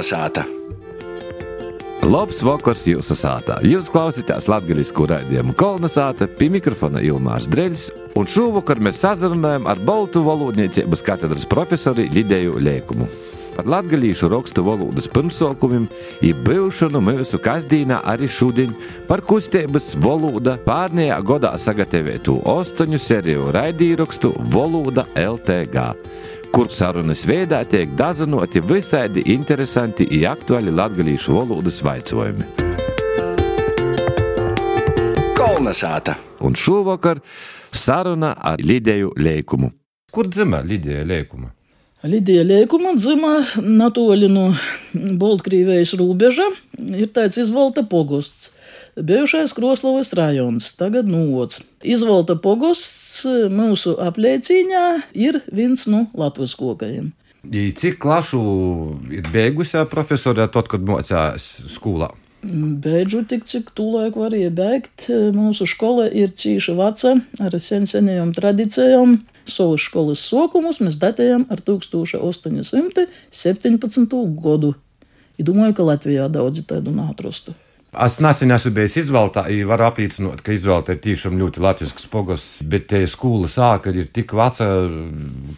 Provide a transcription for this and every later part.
Kolnesāta! Labs vakars jūsu sātā. Jūs klausāties latviešu raidījumu Kolnesāta, pie mikrofona Ilmārs Dreļs, un šovakar mēs sazrunājam ar Baltu valodniecības katedras profesoru Lidēju Lēkumu. Par latviešu rakstu valodas pirmsākumiem, ir bijušanu mūsu kasdīnā arī šodien par kustības valoda pārnējā godā sagatavotu astoņu seriju raidīrakstu Valoda LTG kur sarunas veidā tiek dažādi visādi interesanti un aktuāli latviešu valodas jautājumi. Kolnesāta! Un šovakar saruna ar Lidiju Lēkumu. Kur dzimta Lidija Lēkuma? Lidija Lēkuma dzimta Natoli no Baltkrievijas robeža, ir tāds izvalta pogusts bijušais Kroslovas rajons, tagad Nūvots. Izvolta pogosts mūsu apliecīņā ir viens no latviskokajiem. Cik klašu ir beigusi profesorē, tad, kad mocījās skolā? Beidžu tik, cik tūlēk varēja beigt. Mūsu skola ir cīša veca ar sen senajām tradīcijām. Savus skolas sokumus mēs datējam ar 1817. gadu. I domāju, ka Latvijā daudzi tādu neatrastu. Es nesen esmu bijis izvēlētā, varu apliecināt, ka izvēlētā ir tiešām ļoti latviešu spogos, bet te skola sāka ir tik veca,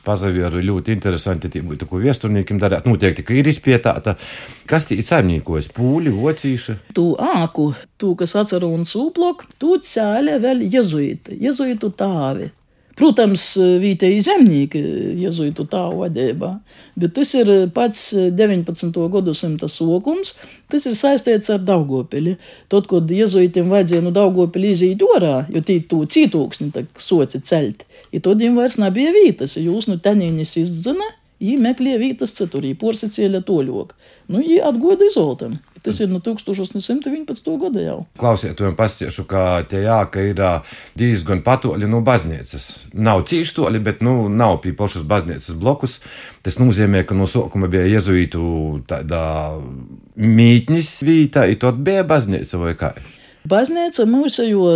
pazavieru ļoti interesanti, tie būtu, ko viesturniekiem darāt, noteikti, ka ir izpietāta. Kas tī saimniekojas? Pūļi, vocīši? Tu āku, tu, kas atceru un sūplok, tu cēlē vēl jezuīti, jezuītu tāvi. Protams, vietēji zemnieki jēzuītu tā vadībā, bet tas ir pats 19. gadsimta sokums, tas ir saistīts ar Daugopili. Tad, kad jēzuītiem vajadzēja no Daugopili iziet orā, jo tī tu cītūksni soci ceļt, ja tad viņiem vairs nebija vītas, ja jūs no tenīnis izdzina, viņi meklēja vītas citur, viņi porsicēļa toļok. Nu, viņi atgoda izoltam. Tas ir no 1111. gada jau. Klausiet, to pasiešu, ka tie jā, ka ir diezgan patoļi no baznīcas. Nav cīši toļi, bet nu, nav pie pašas baznīcas blokus. Tas nozīmē, ka no sākuma bija jezuītu tādā mītnis vītā, i tot bija baznīca vai kā? Baznīca mūsējo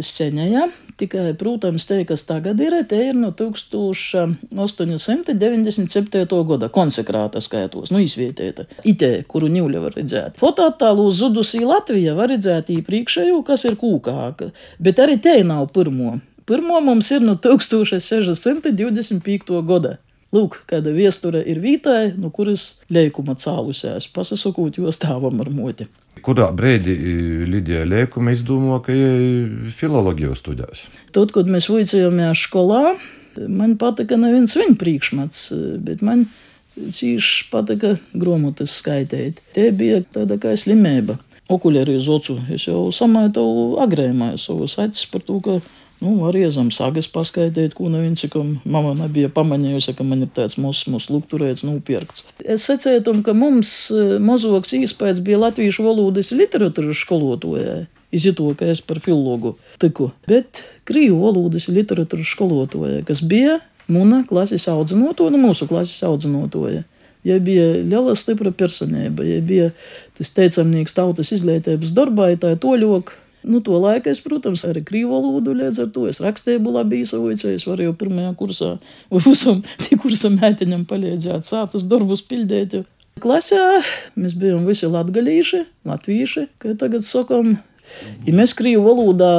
sceņajā. Tikai, protams, te, kas tagad ir, te ir no 1897. gada konsekrāta skaitos, nu, izvietēta. Itē, kuru ņūļa var redzēt. Fotoattēlu zudusī Latvija var redzēt īpriekšējo, kas ir kūkāka, bet arī te nav pirmo. Pirmo mums ir no 1625. gada. Lūk, kāda viestura ir vītāja, no kuras leikuma cālusies, pasasakot, jo stāvam ar moti. Kurā brīdī Lidija Liekuma izdomāja, ka ir filoloģija studijās? Tad, kad mēs vicējāmies skolā, man patika neviens viņa priekšmets, bet man cīši patika grāmatas skaitīt. Te bija tāda kā slimība. Okuļarī zocu. Es jau samaitu agrēmāju savus acis par to, ka Nu, var iezam sagas paskaidīt, ko neviens, ka mama nebija pamanījusi, ka man ir tāds mūsu mūs lukturēts, nopirkts. Es secētu, ka mums e, mozoks īspējas bija latviešu valodas literatūras skolotājai. Izjūtu, ka es par filologu tiku, bet krīvu valodas literatūras skolotājai, kas bija muna klases audzinotoja, nu, mūsu klases audzinotoja. Ja bija liela stipra personība, ja bija tas teicamnieks tautas izglītības darbā, tā ir toļoka Nu, to laiku es, protams, arī krīvu valodu līdz ar to. Es rakstīju labi izsavoju, es varēju pirmajā kursā visam kursam mētiņam palīdzēt sātas darbus pildīt. Klasē mēs bijām visi latgalīši, latvīši, kā tagad sakam. Ja mēs krīvu valodā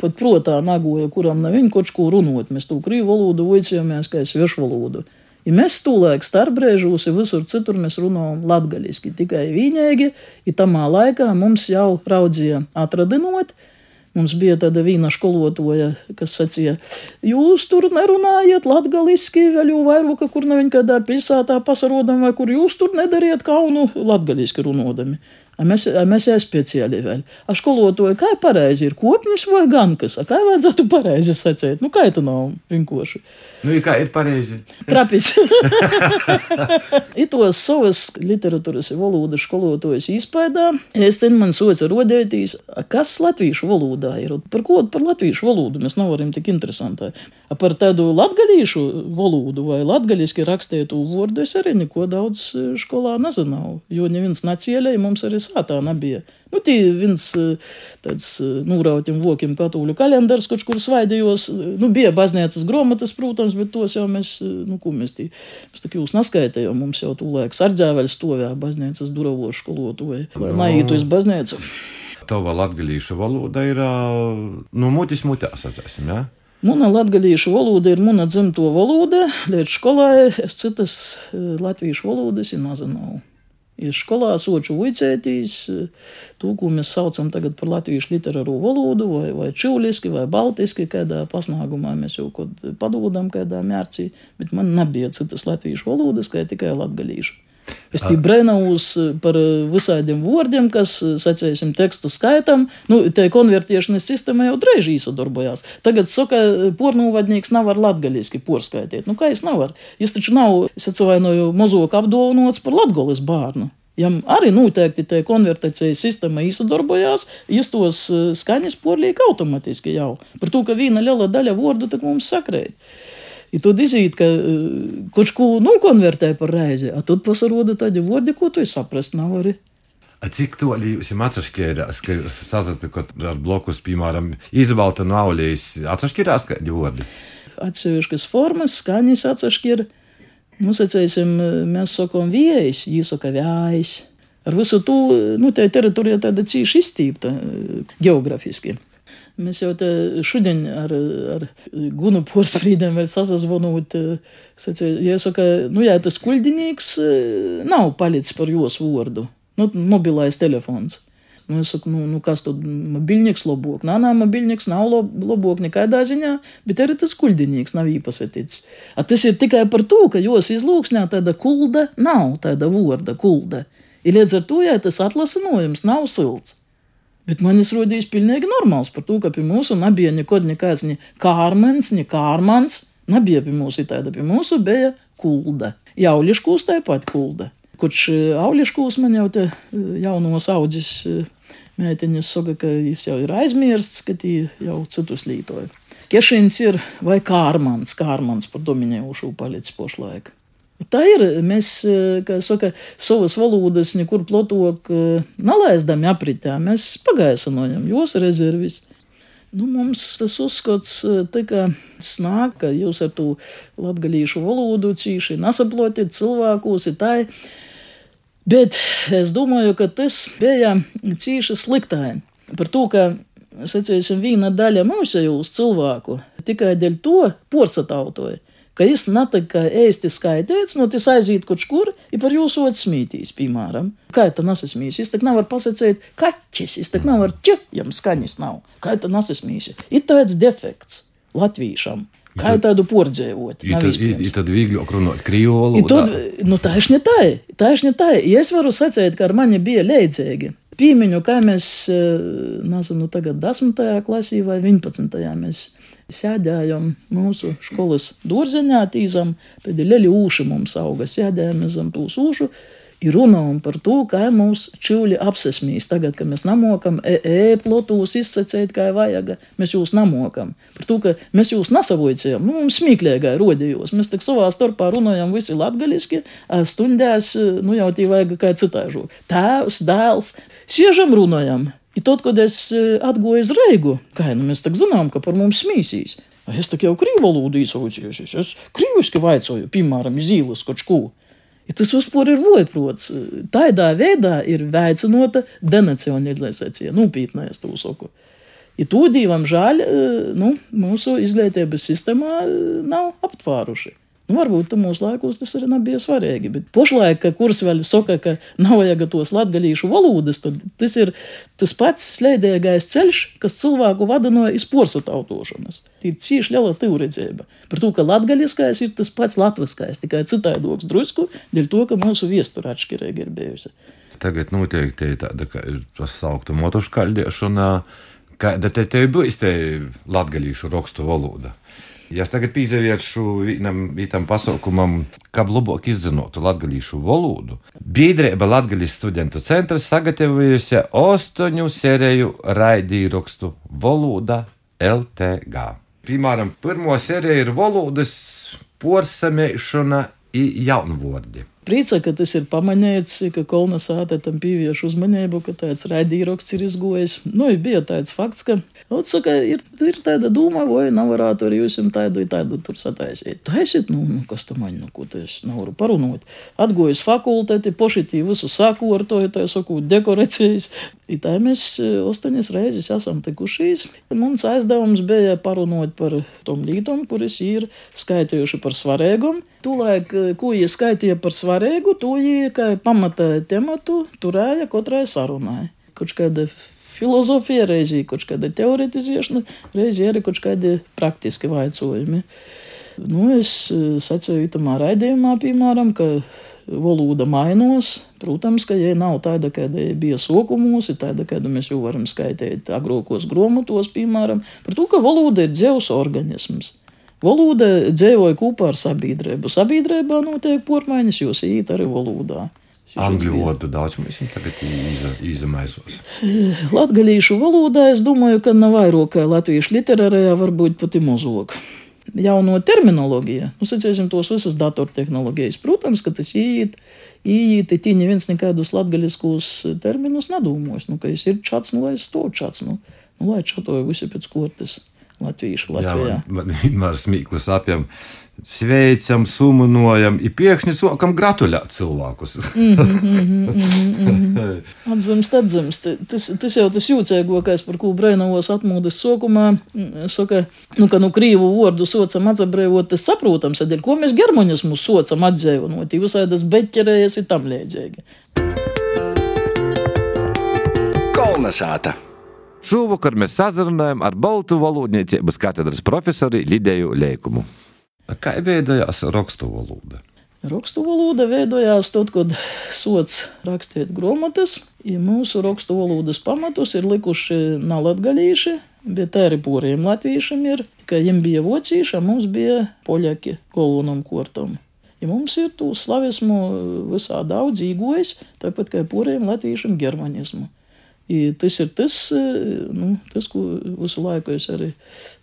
pat protā nagoja, kuram nav viņa kaut ko runot, mēs to krīvu valodu vicījāmies kā svešu valodu. Ja mēs stūlēk starpbrēžos, ja visur citur mēs runājam latgaļiski, tikai viņēgi, ja tamā laikā mums jau raudzīja atradinot, Mums bija tāda vīna skolotāja, kas sacīja, jūs tur nerunājat latgaliski, vēl jau vairāk, kur neviņ kādā pilsētā pasarodam, vai kur jūs tur nedariet kaunu latgaliski runodami. Mēs, mēs esam speciāli vēl. A skolotāji, kā pareizi ir kopnis vai gankas? A kā vajadzētu pareizi sacīt? Nu, kā tā nav vienkārši? Nu, kā ir pareizi? Trapis. Itos savas literatūras valodas skolotājas izpaidā, es ten man soca rodētīs, kas latviešu valodā ir. Par ko par latviešu valodu mēs nevaram tik interesantai. Par tādu latgalīšu valodu vai latgaliski rakstītu vārdu es arī neko daudz skolā nezināju, jo neviens nacielēja mums arī sātā nebija. Nu, tie viens tāds nūrautim vokim katoļu kalendārs, kaut kur svaidījos, nu, bija baznīcas gromatas, protams, bet tos jau mēs, nu, ko mēs tī, mēs tā jūs neskaitējām, mums jau tūlēk sardzēveļ stovē baznīcas duravošu skolotu vai, vai naītu iz baznīcu. Tava latgalīšu valoda ir, nu, mutis mutā, sacēsim, jā? Ja? Mana latviešu valoda ir mana dzimto valoda. Līdz skolai es citas latviešu valodas nezināju. Ir skolā soču vicētīs, to, ko mēs saucam tagad par latviešu literāro valodu, vai, vai čuliski, vai baltiski, kādā pasnāgumā mēs jau kaut padodam, kādā mērcī, bet man nebija citas latviešu valodas, kā tikai latgalīšu. Es tie brēnaus par visādiem vārdiem, kas, sacēsim, tekstu skaitam. Nu, te konvertēšanas sistēma jau drēži īsadarbojās. Tagad saka, pornūvadnieks nav ar latgaliski porskaitīt. Nu, kā es nevaru? Es taču nav, es atsevainoju, mozok apdovanots par latgolis bārnu. Jam arī noteikti tā konvertācijas sistēma īsadarbojās, jūs tos skaņas porliek automātiski jau. Par to, ka viena liela daļa vārdu tak mums sakrēt. I tad izīt, ka kaut ko nokonvertē par reizi, a tad pasaroda tādi vārdi, ko tu saprast nav arī. A cik tālu jums atšķirās, ka jūs sazatikot ar blokus, piemēram, izbauta no aulijas, atšķirās kādi vārdi? Atsevišķas formas, skaņas atšķirās. Nosacīsim, mēs sakām viejas, īsaka vējs. Ar visu to, nu, tā teritorija tāda cīši izstīpta geografiski. Mēs jau šodien ar, ar Gunu Porsprīdiem vēl sasazvanot, ja saka, nu jā, tas kuldinīgs nav palicis par jos vārdu, nu, mobilais telefons. Nu, es saku, nu, nu kas tad mobilnieks labāk? Nā, nā, mobilnieks nav labāk nekādā ziņā, bet arī tas kuldinīgs nav īpasatīts. Tas ir tikai par to, ka jos izlūksnē tāda kulda nav, tāda vārda kulda. Ir līdz ar to, ja tas atlasinojums nav silts. Bet man tas rodīs pilnīgi normāls par to, ka pie mums nebija nekad nekāds ne kārmens, ne kārmans. Nebija pie mums tāda, pie mums bija kulda. Jauliškūs tāpat kulda. Kurš auliškūs man jau te jaunos audzis mētiņas saka, ka viņš jau ir aizmirsts, ka tie jau citus lītoja. Kešins ir vai kārmans, kārmans par dominējošu palicis pošlaika. Tā ir. Mēs, kā saka, savas valodas nekur plotok nelaidām apritē. Mēs pagaisinojam jos rezervis. Nu, mums tas uzskats tika snāk, ka jūs ar to latgalīšu valodu cīši nesaplotiet tā. Bet es domāju, ka tas bija cīši sliktāji. Par to, ka, sacīsim, viena daļa mūsu cilvēku tikai dēļ to porsatautoja ka jis netika ēsti skaidēts, no tas aiziet kaut kur, ir par jūsu otsmītīs, piemēram. Kā tā nesasmīs? Es tak nevaru pasakīt, kaķis, es tak nevaru ķujam skaņas nav. Kā tā nesasmīs? Ir tāds defekts latvīšam. Kā jau tādu pordzēvot. Ir tad vieglāk runāt krievu valodā. Nu, tā ir ne tā. Tā ir ne tā. Ja es varu sacīt, ka ar mani bija leidzīgi. Pīmiņu, kā mēs, eh, nezinu, tagad 10. klasī vai 11. mēs sēdējam mūsu skolas dārziņā, tīzam, tad ir lieli ūši mums auga, sēdējam zem tūs ūšu. Ir runājam par to, kā mums čūļi apsesmīs. Tagad, kad mēs namokam, e-plotos e izsacēt, kā vajag, mēs jūs namokam. Par to, ka mēs jūs nesavojcējam, nu, mums smīklīgai rodījos. Mēs tak savā starpā runājam visi latgaliski, stundēs, nu jau tī vajag kā citāžu. Tēvs, dēls, siežam runājam. I tad, kad es atgoju uz Reigu, kā nu mēs tā zinām, ka par mums smīsīs, es tā jau krīvu valodu izsaucījos, es krīviski vaicoju, piemēram, iz īlas kaut ko. Ja tas vispār ir vojprots. Tādā veidā ir veicināta denacionalizācija, nopietnē es to saku. Ja to divam žēl, nu, mūsu izglītības sistēmā nav aptvēruši. Nu, varbūt mūsu laikos tas arī nebija svarīgi. Bet pašlaik, kurs vēl saka, ka nav vajag tos latgadījušu valodas, tad tas ir tas pats slēdzīgais ceļš, kas cilvēku vada no izporsa tautošanas. Ir cieši liela teorēdzība par to, ka latgaļiskais ir tas pats latviskais, tikai citaidoks drusku, dēļ to, ka mūsu viestura atšķirīgi ir bijusi. Tagad noteikti tāda, ka ir tas saukta motoškaļdiešana, kāda te, te būs te latgaļīšu rakstu valoda. Ja es tagad pīzēviešu vienam tam pasaukumam, kā labāk izzinotu latgalīšu valodu, biedrība Latgalīs studentu centrs sagatavojusi astoņu sēriju raidīrakstu valoda LTG. Piemēram, pirmo sēriju ir valodas porsamēšana i jaunvārdi. Prīca, ka tas ir pamanīts, ka kolonizāte tam pievērš uzmanību, ka tāds raidījums ir izgojis. Nu, bija tāds fakts, ka Ot, saka, ir, ir tāda doma, vai nav varētu arī jūs tādu, tādu tur sataisīt. Taisiet, nu, nu kas tam man, nu, ko tas nevaru parunot. Atgojas fakultāti, pošitī visu sakārtoju, tā saku, dekorācijas. Tā mēs astoņas reizes esam tikušies. Mums aizdevums bija parunot par tom lītom, kuras ir skaitījuši par svarīgumu. Tūlēk, ko viņi skaitīja par svarīgu, to kā pamata tematu turēja katrai sarunai. Kaut kāda filozofija, reizē kaut kāda teoretizēšana, reizē arī kaut kādi praktiski vaicojumi. Nu, es eh, sacīju tamā raidījumā, piemēram, ka valoda mainās. Protams, ka ja nav tāda, kāda bija sokumos, ir tāda, kādu mēs jau varam skaitīt agrākos grāmatos, piemēram, par to, ka valoda ir dzīves organisms. Valoda dzīvoja kopā ar sabiedrību. Sabiedrībā notiek pormaiņas, jūs īt arī valodā. Angļu valodu daudz mēs tagad iza, izamaisos. Latgalīšu valodā es domāju, ka nav vairāk kā latviešu literārajā, varbūt pat ir mazāk. Jauno terminoloģiju, nu, sacīsim, tos visas datortehnoloģijas. Protams, ka tas iet, iet, tī neviens nekādus latgaļiskus terminus nedomos. Nu, ka es ir čats, nu, lai es to čats, nu, nu lai čatoju visi pēc kortes latviešu Latvijā. Jā, man vienmēr smīklis apjām. Sveicam, sumunojam, ir piekšņi sokam gratulēt cilvēkus. Atzimst, atzimst. Tas, tas jau tas jūcīgākais, par ko Brēnavos atmūdes sokumā saka, nu, ka nu krīvu vārdu socam atzabrēvot, tas saprotams, tad ir, ko mēs germanismu socam atdzēvonot, visādas beķerējas ir tam liedzīgi. Kolnesāta! Šovakar mēs sazrunājam ar Baltu valodniecības katedras profesori Lidēju Lēkumu. Kā veidojās rakstu valoda? Rakstu valoda veidojās tad, kad sots rakstīt grāmatas. Ja mūsu rakstu valodas pamatus ir likuši nalatgalīši, bet arī poriem latviešiem ir. Tikai viņiem bija vocīši, mums bija poļaki kolonam kortam. Ja mums ir to slavismu visā daudz īgojas, tāpat kā poriem latviešiem germanismu. I tas ir tas, nu, tas, ko visu laiku es arī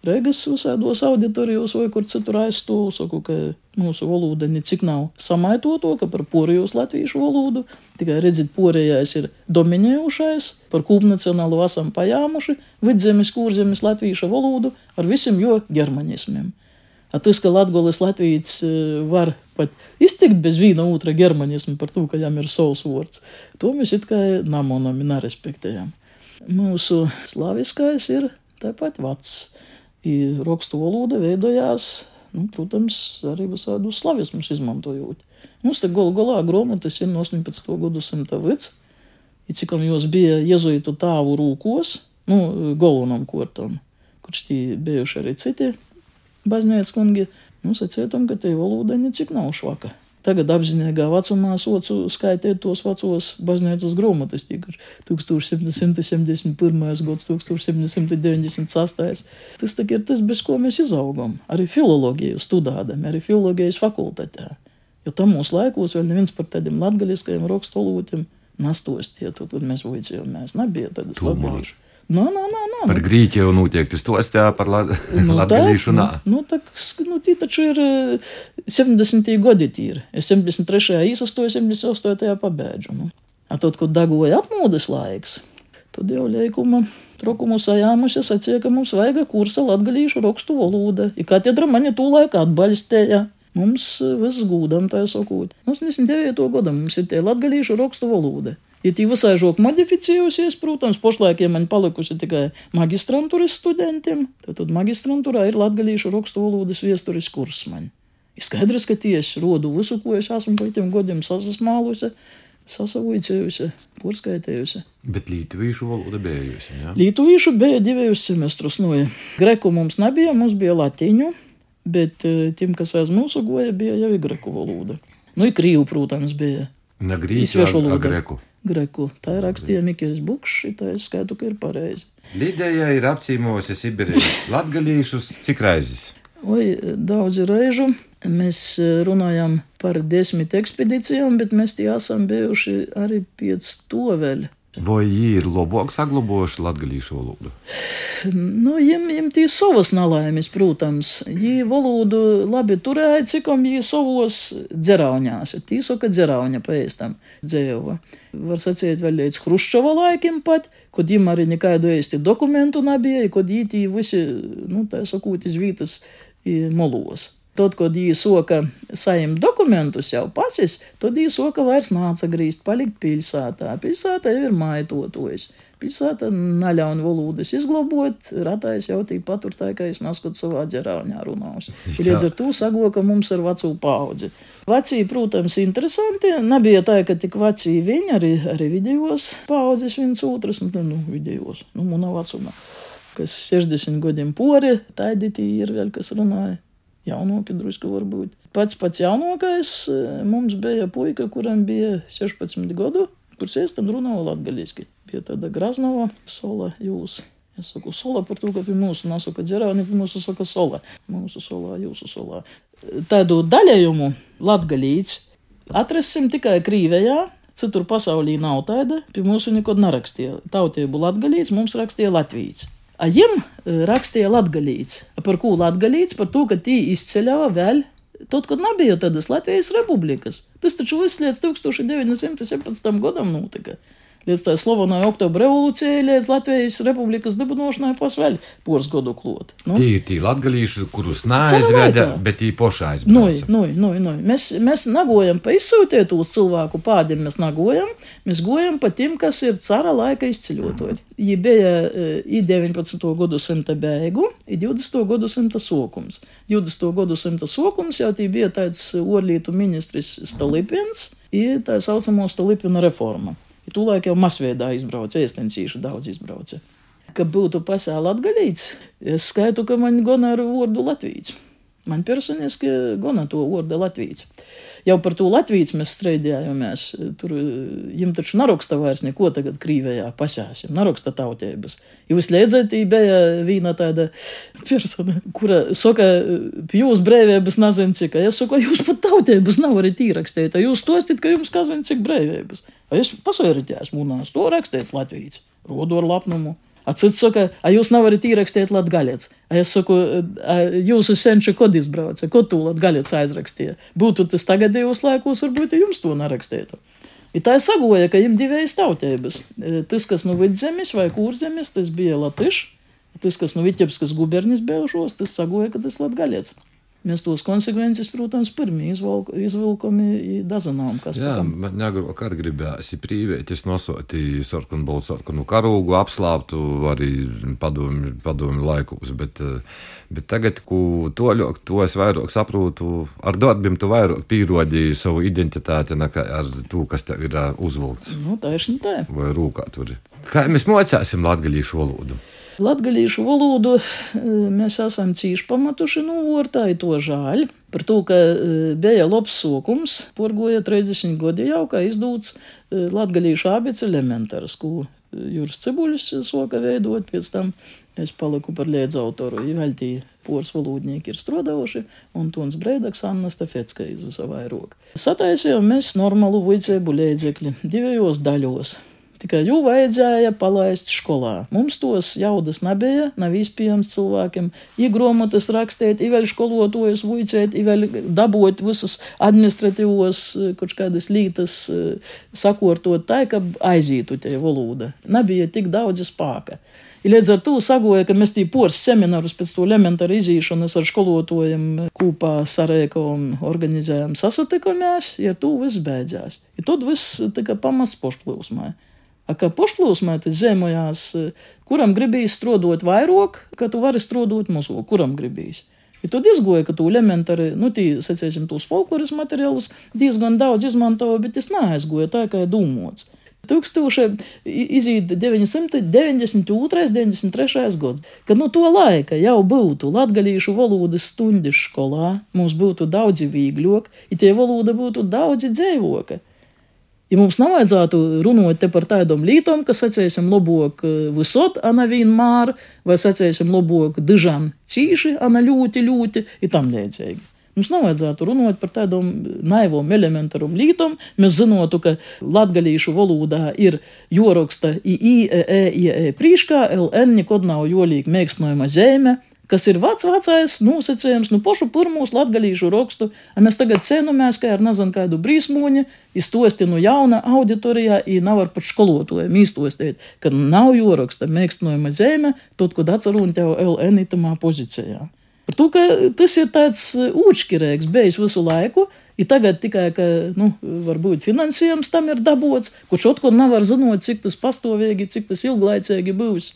Rīgas visādos auditorijos vai kur citur aizstāvu. Saku, ka mūsu valoda necik nav samaitoto, ka par porejos latviešu valodu. Tikai redziet, porejais ir dominējušais, par kūpnacionālu esam pajāmuši vidzemes, kurzemes latviešu valodu ar visiem jo germanismiem. A tas, ka Latvijas Latvijas var pat iztikt bez viena otra germanisma par to, ka viņam ir savs vārds, to mēs it kā namonam nerespektējam. Mūsu slaviskais ir tāpat vecs. Rakstu valoda veidojās, nu, protams, arī visādus slavismus izmantojot. Mums te galu galā grāmatas ir no 18. gadsimta vec, cik jūs bija jezuitu tāvu rūkos, nu, galvenam kortam, kurš tie bijuši arī citi baznīcas kungi, nu, sacietam, ka te valoda necik nav švaka. Tagad apzinīgā vecumā socu skaitīt tos vecos baznīcas grāmatas, tīk 1771. gads, 1798. Tas ir tas, bez ko mēs izaugam. Arī filoloģiju studādami, arī filoloģijas fakultātē. Jo tam mūsu laikos vēl neviens par tādiem latgaļiskajiem nastostīja, tad, kad mēs vojcījām, mēs nebija tādas latviešu. Nā, nā, nā, nā. Par Grieķiju noteikti stostā, par la nu, latgalīšu nā. Nu, tā, nu, tī taču ir 70. gadi tīri. Es 73. īsastoju, 78. pabeidžu. Nu. A tad, kad dagoja apmūdes laiks, tad jau liekuma trokumu sajāmusi sacīja, ka mums vajag kursa latgalīšu rakstu valoda. I katedra mani tū laikā atbalstēja. Mums viss gūdam, tā sakot. 89. gada mums ir tie latgalīšu rakstu valoda. Ir ja visai žok modificējusies, protams, pašlaik ja man palikusi tikai magistrantūras studentiem, tad, tad magistrantūrā ir latgalīšu rakstu valodas viesturis kurs man. Ir skaidrs, ka tieši rodu visu, ko es esmu pa tiem godiem sasasmālusi, sasavojcējusi, porskaitējusi. Bet lītuvīšu valoda bijusi, jā? Ja? Lītuvīšu bija divējus semestrus, no nu, greku mums nebija, mums bija latiņu, bet tiem, kas aiz mūsu goja, bija jau greku valoda. Nu, i krīvu, protams, bija. Ne grīķu, a greku. Greku. Tā rakstīja Mikls Bukšs, tā es skaitu, ka ir pareizi. Lidēja ir apcīmojusi Sibīrijas latgalīšus cik raizes? Oi, daudzi reižu. Mēs runājam par desmit ekspedīcijām, bet mēs tie esam bijuši arī to vēl. Vai viņi ir labāk saglabājuši latviešu valodu? Nu, viņam tī savas nelaimes, protams. Viņi valodu labi turēja, cik viņi savos dzerauņās. Tī saka dzerauņa paēstam dzēva. Var sacīt vēl līdz Hruščova laikiem pat, kad viņam arī nekādu īsti dokumentu nebija, kad viņi visi, nu, tā sakot, iz vītas molos. Tad, kad viņi soka saņemt dokumentus jau pasis, tad viņi soka vairs nāca grīzt, palikt pilsētā. Pilsētā jau ir maitotojis. Pilsēta naļauna valodas izglabot, ratais jau tī paturtāja, ka es naskot savā ģerāņā runāšu. Līdz ar to sago, ka mums ir vecu paudzi. Vecie, protams, interesanti. Nebija tā, ka tik veci viņi, arī, arī vidējos paudzes viens otrs, nu, nu vidējos, nu, muna vecumā, kas 60 gadiem pori, taidi tī ir vēl, kas runāja jaunāki drusku varbūt. Pats pats jaunākais eh, mums bija puika, kuram bija 16 gadu, kurš iestam runāja latgaļiski. Bija tāda Graznova sola jūs. Es saku sola par to, ka pie mūsu nesaka dzerāni, pie mūsu saka sola. Mūsu solā, jūsu solā. Tādu daļējumu latgaļīts atrasim tikai Krīvējā, citur pasaulī nav tāda, pie mūsu nekad nerakstīja. Tautību latgaļīts mums rakstīja Latvijas. A jiem rakstīja latgalīts. Par ko latgalīts? Par to, ka tī izceļava vēl Tad, kad nebija tādas Latvijas republikas, tas taču viss līdz 1917. gadam notika līdz tā slavenai oktobra revolūcijai, līdz Latvijas republikas dibinošanai pasveļ poras godu klot. Nu? Tī, tī latgalīši, kurus neaizveda, bet tī pošā aizbrauca. Nu, nu, nu, nu. Mēs, mēs nagojam pa izsūtēt uz cilvēku pādiem, mēs nagojam, mēs gojam pa tiem, kas ir cara laika izceļotoji. Viņi bija i 19. gadsimta beigu, i 20. gadsimta sokums. 20. gadsimta sokums jau tī bija tāds orlītu ministrs Stalipins, i tā saucamo Stalipina reforma. Ja tūlēk jau masveidā izbrauca, iestencīšu daudz izbrauca. Ka būtu pasēla atgaļīts, es skaitu, ka man gona ar vārdu Latvijas. Man personiski gona to vārdu Latvijas. Jau par to Latvijas mēs strādājāmies. Tur viņam taču neraksta vairs neko tagad Krīvijā pasēsim, neraksta tautības. Jūs liedzat, bija viena tāda persona, kura saka, jūs brīvības nezinu cik, es saku, jūs pat tautības nav arī tīrakstīt, jūs tostit, ka jums kazin cik brīvības. Es pasvērķēs mūnās, to rakstīts Latvijas, rodu ar lapnumu. A cits saka, a jūs nevarat ierakstīt latgaļets. A es saku, a jūsu senči kod izbrauca, ko tu latgaļets aizrakstīja. Būtu tas tagadējos laikos, varbūt jums to nerakstītu. I tā sagoja, ka viņam divējas tautības. Tas, kas no vidzemes vai kurzemes, tas bija latišs. Tas, kas no Vitebskas guberņas bijušos, tas sagoja, ka tas latgaļets. Mēs tos konsekvences, protams, pirmie izvilkam dazinām. Jā, man jāgrāk arī gribēs prīvēties nosoti sarkanu, baltsarkanu karūgu, apslāptu arī padomi, padomi laikus, bet, bet tagad, ko toļok, to es vairāk saprotu, ar darbiem tu vairāk pīrodīji savu identitāti nekā ar to, kas tev ir uzvilkts. Nu, tā ir šī tā. Vai rūkā tur. Kā mēs mocāsim latgalīšu valodu? Latviešu valodu e, mēs esam cīši pamatuši nu, vortā, to žēl. Par to, ka e, bija labs sokums, porgoja 30 gadi jau, kā izdūts e, latviešu abits elementārs, ko Juris Cibuļs soka veidot, pēc tam es paliku par liedz autoru, Ivaļtī pors valodnieki ir strādājuši, un Tons Breidaks, Anna Stefetska iz savai roka. Sataisījām mēs normālu vicēbu liedzekļi divajos daļos. Tikai jau vajadzēja palaist skolā. Mums tos jaudas nebija, nav izpējams cilvēkiem. Iegromotas rakstīt, vēl skolotājus vuicēt, vēl dabūt visas administratīvos kaut kādas lītas, sakortot tā, ka aizītu tie valoda. Nebija tik daudz spēka. I līdz ar to sagoja, ka mēs tī pors seminārus pēc to elementāru izīšanas ar skolotājiem kopā sarēka un organizējām sasatikamies, ja tu viss beidzās. I tad viss tika pamats pošplūsmai. Kā pošplūsmā tas zemojās, kuram gribīs strādāt vairāk, ka tu vari strādāt mazāk, kuram gribīs. Ja tad izgoja, ka tu elementāri, nu, tī, sacēsim, tos folkloras materiālus diezgan daudz izmanto, bet tas neaizgoja tā, kā domāts. 1992. 93. gads, kad no to laika jau būtu latgalīšu valodas stundas skolā, mums būtu daudzi vīgļok, ja tie valoda būtu daudzi dzēvoka. Ja mums nevajadzētu runāt par tādām lietām, ka sacēsim labāk eh, visot, ana vienmēr, vai sacēsim labāk dižam cīši, ana ļoti, ļoti, ir tam līdzīgi. Mums nevajadzētu runāt par tādām naivām, elementāram lietām. Mēs zinātu, ka latgalīšu valodā ir joraksta i, e, e, i, e, prīškā, ln nekad nav jolīgi mēkstinājuma zeme, kas ir vecs, vecais nosacījums, nu, pašu pirmos latgalīšu rakstu, a mēs tagad cenamies, kā ar nezinu kādu brīsmoņu, iztosti no jauna auditorijā, i nevar pat školotājiem iztostīt, ka nav joraksta mēkstinājuma zeme, tot, kad atcerun tev LN itamā pozīcijā. Par to, ka tas ir tāds ūčkirēks bijis visu laiku, I tagad tikai, ka, nu, varbūt finansējums tam ir dabūts, kurš atkal nevar zināt, cik tas pastāvīgi, cik tas ilglaicīgi būs.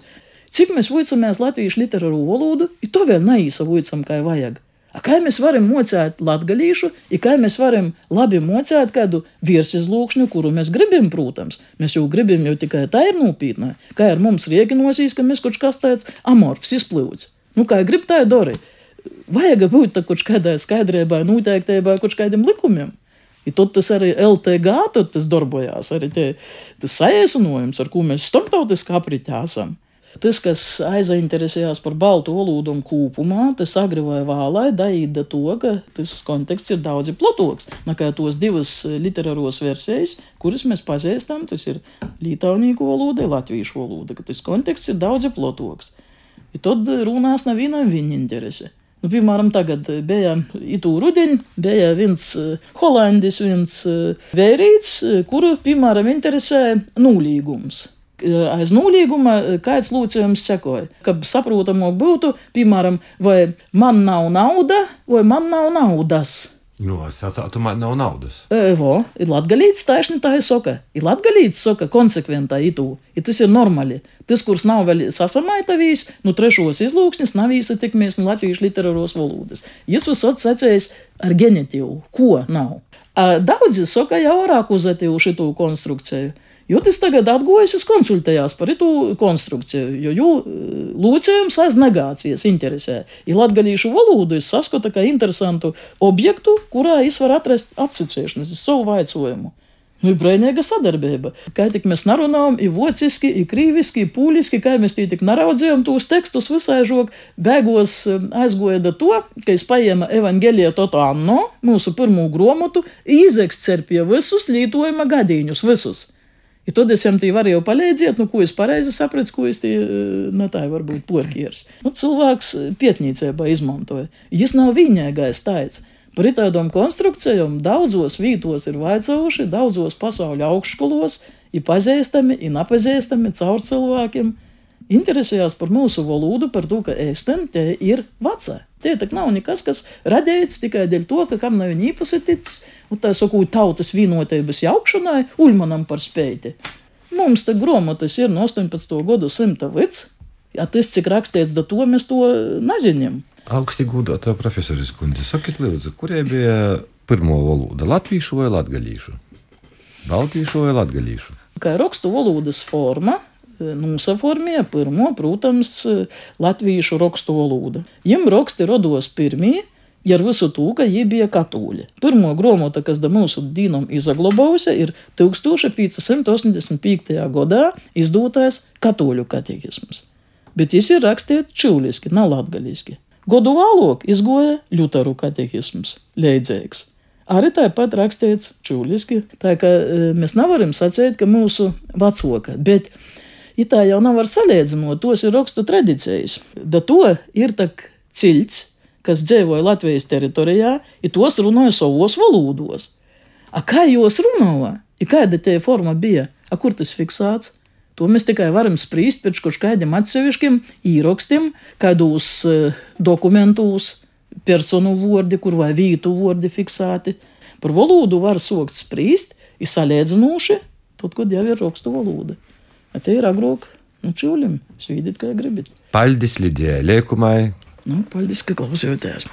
Cik mēs vocamies latviešu literāru valodu, ir to vēl neīsavojam, kā vajag. A kā mēs varam mocēt latgalīšu, ir kā mēs varam labi mocēt kādu virsizlūkšņu, kuru mēs gribam, protams. Mēs jau gribam, jau tikai tā ir nopietna. Kā ar mums riekinosīs, ka mēs kaut kas tāds amorfs izplūds. Nu, kā grib tā dori. Vajag būt kaut kādai skaidrībai, noteiktībā, kaut kādiem likumiem. I tad tas arī LTG darbojās, arī tie, tas saiesinojums, ar ko mēs starptautiski apritē esam. Tas, kas aizinteresējās par baltu valodu kopumā, tas agri vai vēlai daīda to, ka tas konteksts ir daudz platāks nekā tos divas literāros versijas, kuras mēs pazīstam. Tas ir lītaunīgu valoda, latviešu valoda, ka tas konteksts ir daudz platāks. Ja tad runās nevienam viņa interese. Nu, piemēram, tagad bija itū rudenī, bija viens holandis, viens vērīts, kuru, piemēram, interesē nulīgums aiz nolīguma kāds lūdzējums sekoja. Kad saprotamāk būtu, piemēram, vai man nav nauda, vai man nav naudas. Nu, es saprotu, man nav naudas. Evo, ir latgalīts taisni tā ir soka. Ir latgalīts soka konsekventā itū. Ir tas ir normāli. Tas, kurš nav vēl sasamaitavījis, nu trešos izlūksnis nav īsatikmies no latviešu literāros valodas. Jis visot sacējis ar genitīvu. Ko nav? Daudzi soka jau vairāk uzatīvu šitu konstrukciju. Jo tas tagad atgojas, es konsultējos par to konstrukciju, jo jū lūcējums aiz negācijas interesē. Ir latgalīšu valodu, es saskatu kā interesantu objektu, kurā es varu atrast atsicēšanas, es savu vaicojumu. Nu, ir brīvīga sadarbība. Kā tik mēs nerunājam, ir vociski, ir krīviski, ir pūliski, kā mēs tī tik neraudzījām tos tekstus visai žok, beigos aizgoja da to, ka es paēma evangelija toto anno, mūsu pirmo gromotu, izeksterpja visus lītojuma gadīņus, visus. I tad es viņam varēju palīdzēt, nu, ko es pareizi sapratu, ko es tie, ne tā varbūt porkieris. Nu, cilvēks pietnīcībā izmantoja. Jis nav vienīgais tāds. Par tādām konstrukcijām daudzos vītos ir vaicojuši, daudzos pasaules augšskolos, ir pazīstami, ir nepazīstami caur cilvēkiem. Interesējās par mūsu valodu, par to, ka ēstam te ir vecā. Tie tak nav nekas, kas radīts tikai dēļ to, ka kam nav īpašsakts, un tā sakot, tautas vienotības jaukšanai, Uļmanam par spēti. Mums te grāmatas ir no 18. gadu simta vids, ja tas, cik rakstīts, da to mēs to nezinām. Augsti gudotā profesoris kundze, sakiet, lūdzu, kurie bija pirmo valoda - latviešu vai latgalīšu? Baltīšu vai latgalīšu? Kā rakstu valodas forma, nosaformēja pirmo, protams, latviešu rakstu valodu. Viņam raksti rados pirmie, ja ar visu to, ka viņi bija katoļi. Pirmā grāmata, kas da mūsu dīnam izaglabājusi, ir 1585. gadā izdotais katoļu katehisms. Bet viņš ir rakstīts čūliski, nav latgaliski. Godu vēlāk izgoja Ļutaru katehisms, leidzīgs. Arī tāpat rakstīts čūliski, tā ka mēs nevaram sacīt, ka mūsu vecāka, bet Itā jau nav var salīdzinot, tos ir rakstu tradīcijas. Da to ir tak ciļts, kas dzīvoja Latvijas teritorijā, ir tos runāja savos valodos. A kā jūs runājāt? Kāda tie forma bija? A kur tas fiksēts? To mēs tikai varam spriest pēc kaut kādiem atsevišķiem īrakstiem, kādos uh, dokumentos, personu vārdi, kur vai vītu vārdi fiksēti. Par valodu var sokt spriest, ir salīdzinoši, tad, kad jau ir rakstu valoda. Атеир агрок, ну чулим, свидит кая гребит. Пальдис лиде, лекумай. Ну, пальдис как лаусевитес.